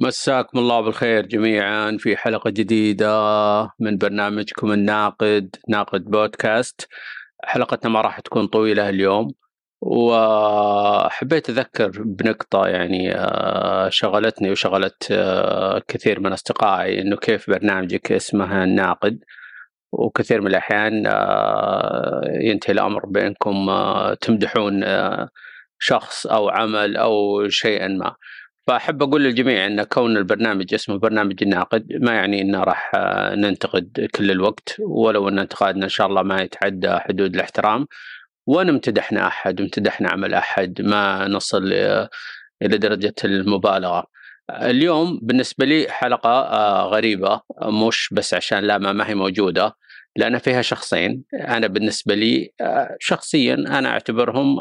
مساكم الله بالخير جميعا في حلقة جديدة من برنامجكم الناقد ناقد بودكاست. حلقتنا ما راح تكون طويلة اليوم وحبيت أذكر بنقطة يعني آه، شغلتني وشغلت آه، كثير من أصدقائي إنه كيف برنامجك اسمه الناقد وكثير من الأحيان آه، ينتهي الأمر بأنكم تمدحون شخص أو عمل أو شيئا ما. فأحب أقول للجميع إن كون البرنامج اسمه برنامج الناقد ما يعني انه راح آه، ننتقد كل الوقت ولو أن انتقادنا إن شاء الله ما يتعدى حدود الاحترام وان امتدحنا أحد وامتدحنا عمل أحد ما نصل آه، إلى درجة المبالغة. اليوم بالنسبة لي حلقة آه، غريبة مش بس عشان لا ما هي موجودة لأن فيها شخصين أنا بالنسبة لي شخصيا أنا أعتبرهم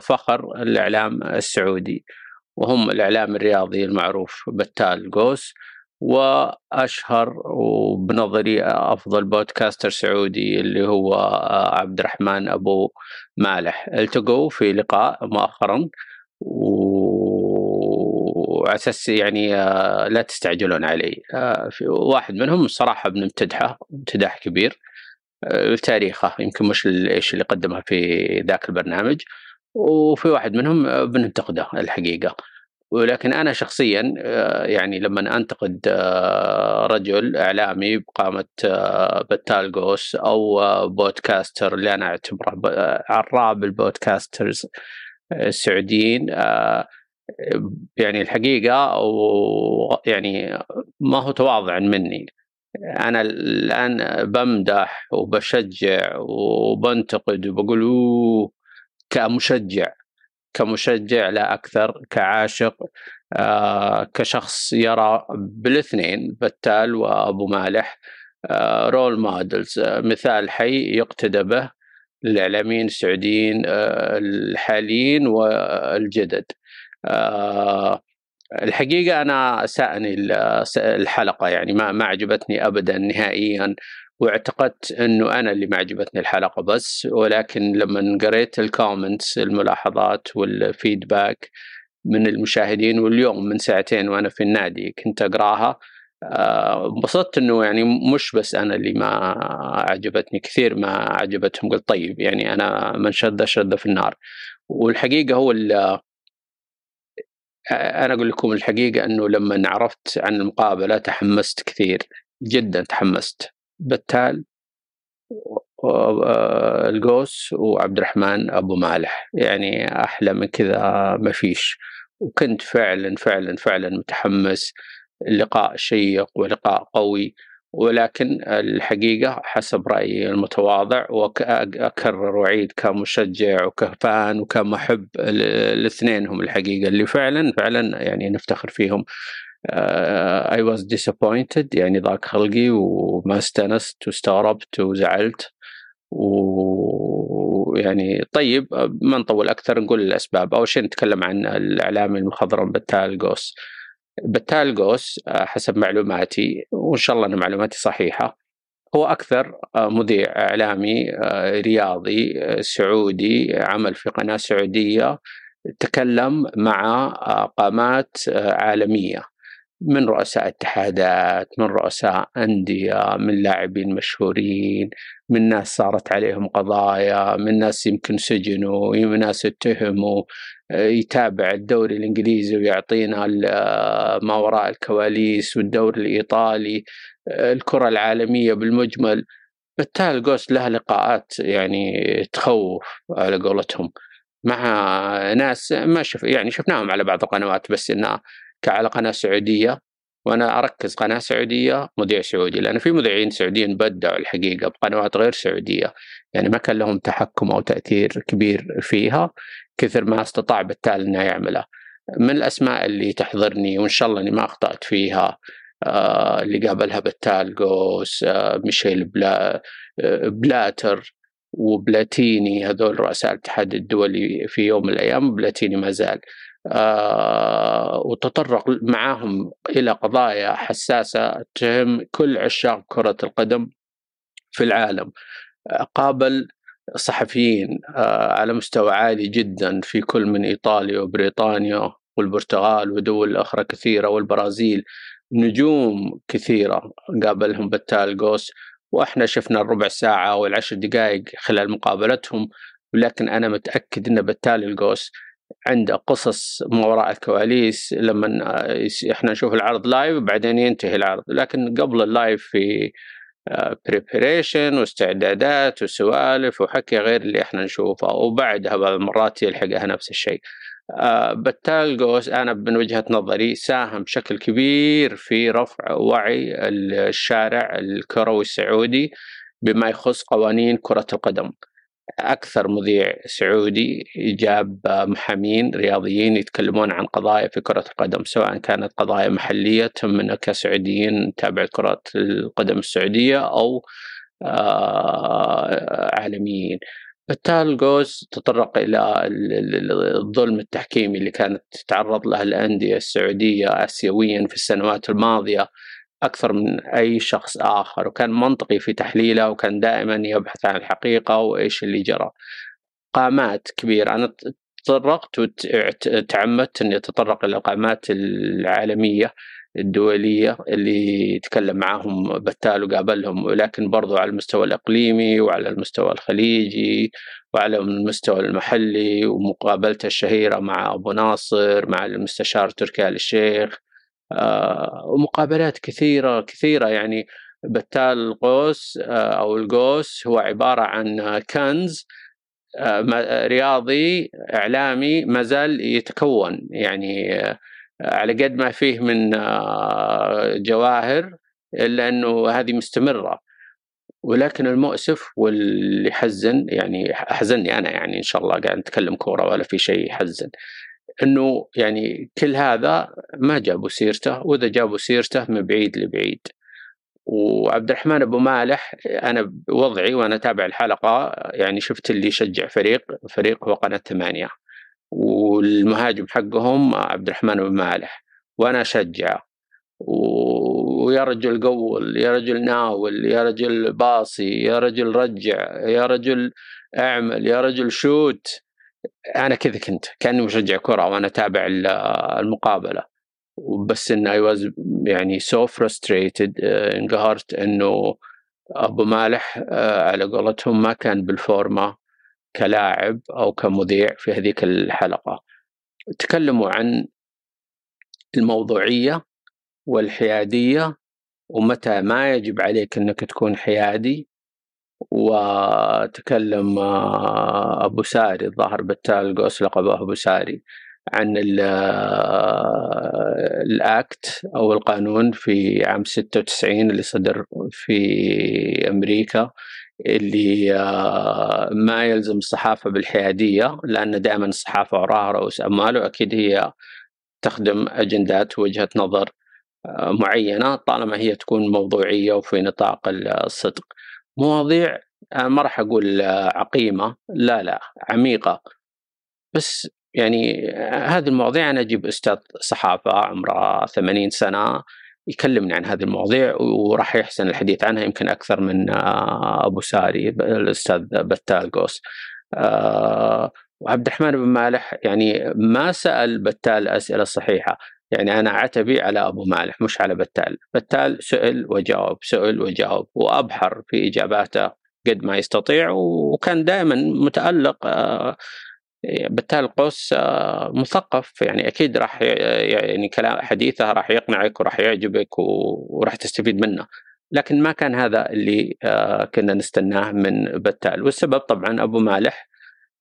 فخر الإعلام السعودي. وهم الإعلام الرياضي المعروف بتال قوس وأشهر وبنظري أفضل بودكاستر سعودي اللي هو عبد الرحمن أبو مالح. التقوا في لقاء مؤخرا وعلى أساس يعني لا تستعجلون علي. في واحد منهم الصراحه بنمتدحه امتداح كبير تاريخه يمكن مش إيش اللي قدمه في ذاك البرنامج. وفي واحد منهم بننتقده الحقيقة. ولكن أنا شخصيا آه، يعني لما أنتقد آه، رجل إعلامي بقامة آه، بتال قوس أو بودكاستر اللي أنا أعتبره عراب البودكاسترز السعوديين يعني الحقيقة يعني ما هو تواضع مني. أنا الآن بمدح وبشجع وبنتقد وبقول كمشجع كمشجع لا أكثر كعاشق آه كشخص يرى بالاثنين بتال وأبو مالح آه role models آه مثال حي يقتدى به للاعلاميين السعوديين آه الحاليين والجدد. آه الحقيقة أنا ساءني الحلقة يعني ما ما عجبتني ابدا نهائيا. واعتقدت أنه أنا اللي ما عجبتني الحلقة بس ولكن لما قريت الكومنتس الملاحظات والفيدباك من المشاهدين واليوم من ساعتين وأنا في النادي كنت أقراها آه، انبسطت إنه يعني مش بس أنا اللي ما عجبتني كثير ما عجبتهم. قلت طيب يعني أنا من شد شد في النار. والحقيقة هو أنا أقول لكم الحقيقة إنه لما عرفت عن المقابلة تحمست كثير جدا تحمست. بتال القوس وعبد الرحمن أبو مالح. يعني أحلى من كذا ما فيش. وكنت فعلا فعلا فعلا متحمس اللقاء شيق ولقاء قوي. ولكن الحقيقة حسب رأيي المتواضع وأكرر وأعيد كمشجع وكفان وكمحب الاثنين هم الحقيقة اللي فعلا فعلا يعني نفتخر فيهم. I was disappointed يعني ضاق خلقي وما استأنست واستغربت وزعلت ويعني طيب ما نطول أكثر نقول الأسباب. أول شيء نتكلم عن الاعلامي المخضرم بتال قوس بتال قوس آه، حسب معلوماتي وإن شاء الله إن معلوماتي صحيحة هو أكثر آه، مذيع إعلامي آه، رياضي سعودي عمل في قناة سعودية تكلم مع قامات عالمية. من رؤساء اتحادات من رؤساء أندية من لاعبين مشهورين من ناس صارت عليهم قضايا من ناس يمكن سجنوا من ناس اتهموا يتابع الدوري الإنجليزي ويعطينا ما وراء الكواليس والدوري الإيطالي الكرة العالمية بالمجمل. بالتالي جوست لها لقاءات يعني تخوف على قولتهم. مع ناس ما شف يعني شفناهم على بعض القنوات بس انها كعلى قناة سعودية وأنا أركز قناة سعودية مذيع سعودي لأن في مذيعين سعوديين بدعوا الحقيقة بقنوات غير سعودية يعني ما كان لهم تحكم أو تأثير كبير فيها كثر ما استطاع بالتالي إنه يعمله. من الأسماء اللي تحضرني وإن شاء الله إني ما أخطأت فيها آه اللي قابلها بتال قوس آه ميشيل بلا آه بلاتر وبلاتيني هذول رؤساء الاتحاد الدولي في يوم من الأيام بلاتيني ما زال. وتطرق معهم إلى قضايا حساسة تهم كل عشاق كرة القدم في العالم. قابل صحفيين آه على مستوى عالي جدا في كل من إيطاليا وبريطانيا والبرتغال ودول أخرى كثيرة والبرازيل. نجوم كثيرة قابلهم بتال قوس وإحنا شفنا الربع ساعة والعشر دقائق خلال مقابلتهم ولكن أنا متأكد إن بتال القوس عنده قصص ما وراء الكواليس لما إحنا نشوف العرض live وبعدين ينتهي العرض لكن قبل ال live في preparation واستعدادات وسوالف وحكي غير اللي إحنا نشوفه وبعدها بعض المرات يلحقها نفس الشيء بتال جوس أنا من وجهة نظري ساهم بشكل كبير في رفع وعي الشارع الكروي السعودي بما يخص قوانين كرة القدم. أكثر مذيع سعودي جاب محامين رياضيين يتكلمون عن قضايا في كرة القدم سواء كانت قضايا محلية تهمنا كسعوديين نتابع كرة القدم السعودية أو عالميين. بالتالي جوز تطرق إلى الظلم التحكيمي اللي كانت تتعرض له الأندية السعودية اسيويا في السنوات الماضية أكثر من أي شخص آخر وكان منطقي في تحليله وكان دائما يبحث عن الحقيقة وإيش اللي جرى. قامات كبيرة أنا تطرقت وتعمدت إني أتطرق إلى القامات العالمية الدولية اللي تكلم معاهم بتال وقابلهم ولكن برضو على المستوى الإقليمي وعلى المستوى الخليجي وعلى المستوى المحلي ومقابلته الشهيرة مع أبو ناصر مع المستشار تركي آل الشيخ ومقابلات كثيرة كثيرة يعني بتال القوس آه، أو القوس هو عبارة عن كنز آه، رياضي إعلامي ما زال يتكون يعني على قد ما فيه من جواهر إلا أنه هذه مستمرة. ولكن المؤسف واللي يحزن يعني احزنني أنا يعني إن شاء الله قاعد نتكلم كورة ولا في شيء يحزن. إنه يعني كل هذا ما جابوا سيرته وإذا جابوا سيرته من بعيد لبعيد. وعبد الرحمن أبو مالح أنا بوضعي وأنا اتابع الحلقة يعني شفت اللي يشجع فريق فريق هو قناة ثمانية. والمهاجم حقهم عبد الرحمن بن مالح وأنا اشجعه ويا رجل قول يا رجل ناول يا رجل باصي يا رجل رجع يا رجل أعمل يا رجل shoot. أنا كذا كنت كأني مشجع كرة وأنا أتابع المقابلة. بس and I was يعني so frustrated انقهرت إنه أبو مالح آه، على قولتهم ما كان بالفورمة كلاعب أو كمذيع في هذيك الحلقة. تكلموا عن الموضوعية والحيادية ومتى ما يجب عليك إنك تكون حيادي وتكلم آه، أبو ساري الظاهر بالتال قوس لقبه أبو ساري عن آه، الأكت أو القانون في عام 96 اللي صدر في أمريكا اللي آه، ما يلزم الصحافة بالحيادية لأن دائما الصحافة وراها رؤوس أموال وأكيد هي تخدم أجندات وجهة نظر معينة طالما هي تكون موضوعية وفي نطاق الصدق. مواضيع ما راح أقول عقيمة لا لا عميقة. بس يعني هذه المواضيع أنا أجيب أستاذ صحافة عمره 80 سنة يكلمني عن هذه المواضيع وراح يحسن الحديث عنها يمكن أكثر من أبو ساري الأستاذ بتال قوس وعبد الرحمن بن مالح يعني ما سأل بتال الاسئله الصحيحه يعني أنا عتبي على أبو مالح مش على بتال. بتال سئل وجاوب سئل وجاوب وأبحر في إجاباته قد ما يستطيع وكان دائما متألق آه، بتال قوس آه، مثقف. يعني أكيد راح يعني كلام حديثه راح يقنعك وراح يعجبك وراح تستفيد منه. لكن ما كان هذا اللي آه، كنا نستناه من بتال. والسبب طبعا أبو مالح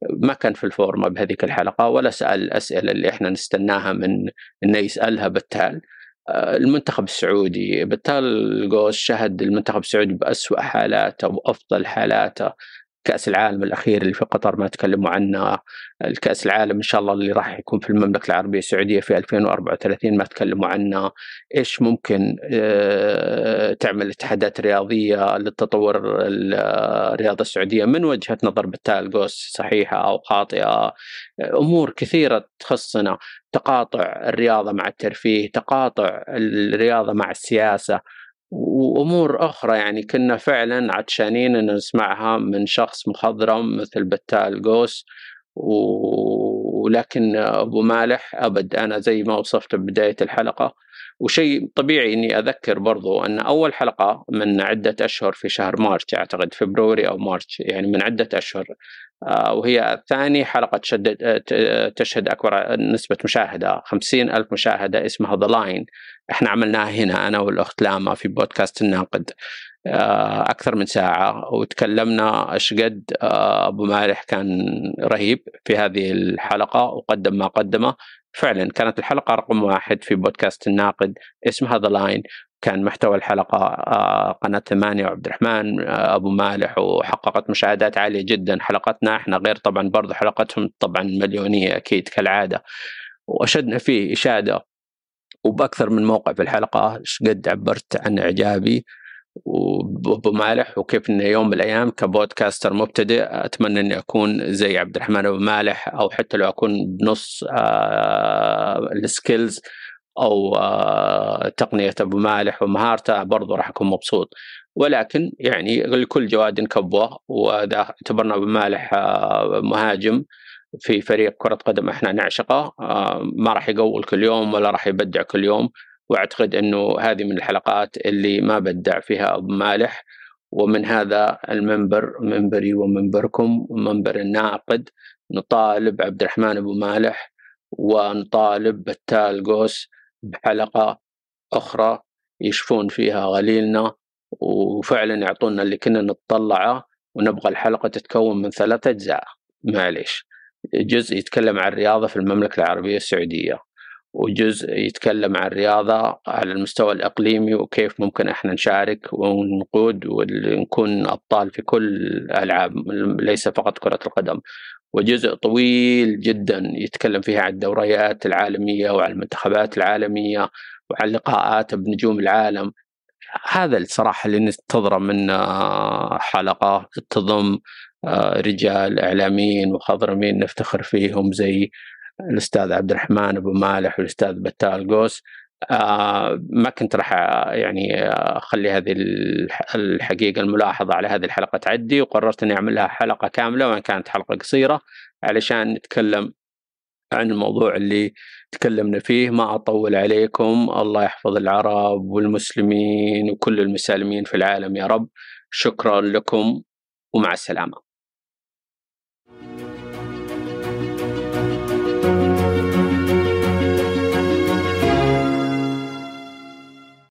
ما كان في الفورمه بهذيك الحلقة ولا سأل الاسئله اللي إحنا نستناها من إنه يسألها بتال آه، المنتخب السعودي بتال جوز شهد المنتخب السعودي بأسوأ حالاته وأفضل حالاته. كأس العالم الأخير اللي في قطر ما تكلموا عنه. الكأس العالم إن شاء الله اللي راح يكون في المملكة العربية السعودية في 2034 ما تكلموا عنه. إيش ممكن آه، تعمل اتحادات رياضية للتطور الرياضه السعودية؟ من وجهة نظر بتال جوس صحيحة أو خاطئة؟ أمور كثيرة تخصنا. تقاطع الرياضة مع الترفيه تقاطع الرياضة مع السياسة. وأمور أخرى يعني كنا فعلا عطشانين ان نسمعها من شخص مخضرم مثل بتال قوس ولكن أبو مالح أبد أنا زي ما وصفت ببدايه الحلقة وشيء طبيعي إني أذكر برضو أن أول حلقة من عدة أشهر في شهر مارس اعتقد فبروري أو مارس يعني من عدة أشهر آه، وهي ثاني حلقة تشدد تشهد أكبر نسبة مشاهدة خمسين ألف مشاهدة اسمها The Line إحنا عملناها هنا أنا والأخت لاما في بودكاست الناقد آه، أكثر من ساعة. وتكلمنا إيش قد آه، أبو مالح كان رهيب في هذه الحلقة وقدم ما قدمه. فعلا كانت الحلقة رقم واحد في بودكاست الناقد اسمها The Line كان محتوى الحلقة آه، قناة ثمانيه وعبد الرحمن أبو مالح وحققت مشاهدات عالية جدا حلقتنا. إحنا غير طبعا برضه حلقتهم طبعا مليونية أكيد كالعادة. وأشدنا فيه إشادة وبأكثر من موقع في الحلقة إيش قد عبرت عن إعجابي؟ وابو مالح وكيف إنه يوم من الأيام كبودكاستر مبتدئ أتمنى إني أكون زي عبد الرحمن أبو مالح أو حتى لو أكون بنص آه السكيلز أو آه تقنية أبو مالح ومهارته برضو راح أكون مبسوط. ولكن يعني لكل جواد كبوة وإذا اعتبرنا أبو مالح آه مهاجم في فريق كرة قدم إحنا نعشقه ما راح يقول كل يوم ولا راح يبدع كل يوم. وأعتقد أنه هذه من الحلقات اللي ما بدع فيها أبو مالح. ومن هذا المنبر منبري ومنبركم ومنبر الناقد نطالب عبد الرحمن أبو مالح ونطالب بتال قوس بحلقة أخرى يشفون فيها غليلنا. وفعلا يعطونا اللي كنا نتطلعه ونبغى الحلقة تتكون من ثلاثة أجزاء. معليش. جزء يتكلم عن الرياضة في المملكة العربية السعودية. وجزء يتكلم عن الرياضة على المستوى الإقليمي وكيف ممكن إحنا نشارك ونقود ونكون أبطال في كل الألعاب ليس فقط كرة القدم. وجزء طويل جدا يتكلم فيها عن الدوريات العالمية وعن المنتخبات العالمية وعن لقاءات بنجوم العالم. هذا الصراحة اللي ننتظره من آه، حلقة تضم آه، رجال إعلاميين وخضرمين نفتخر فيهم زي الأستاذ عبد الرحمن أبو مالح والأستاذ بتال قوس. آه ما كنت راح يعني أخلي هذه الحقيقة الملاحظة على هذه الحلقة تعدي وقررت إني أعمل لها حلقة كاملة وإن كانت حلقة قصيرة علشان نتكلم عن الموضوع اللي تكلمنا فيه. ما أطول عليكم. الله يحفظ العرب والمسلمين وكل المسالمين في العالم يا رب. شكرا لكم ومع السلامة.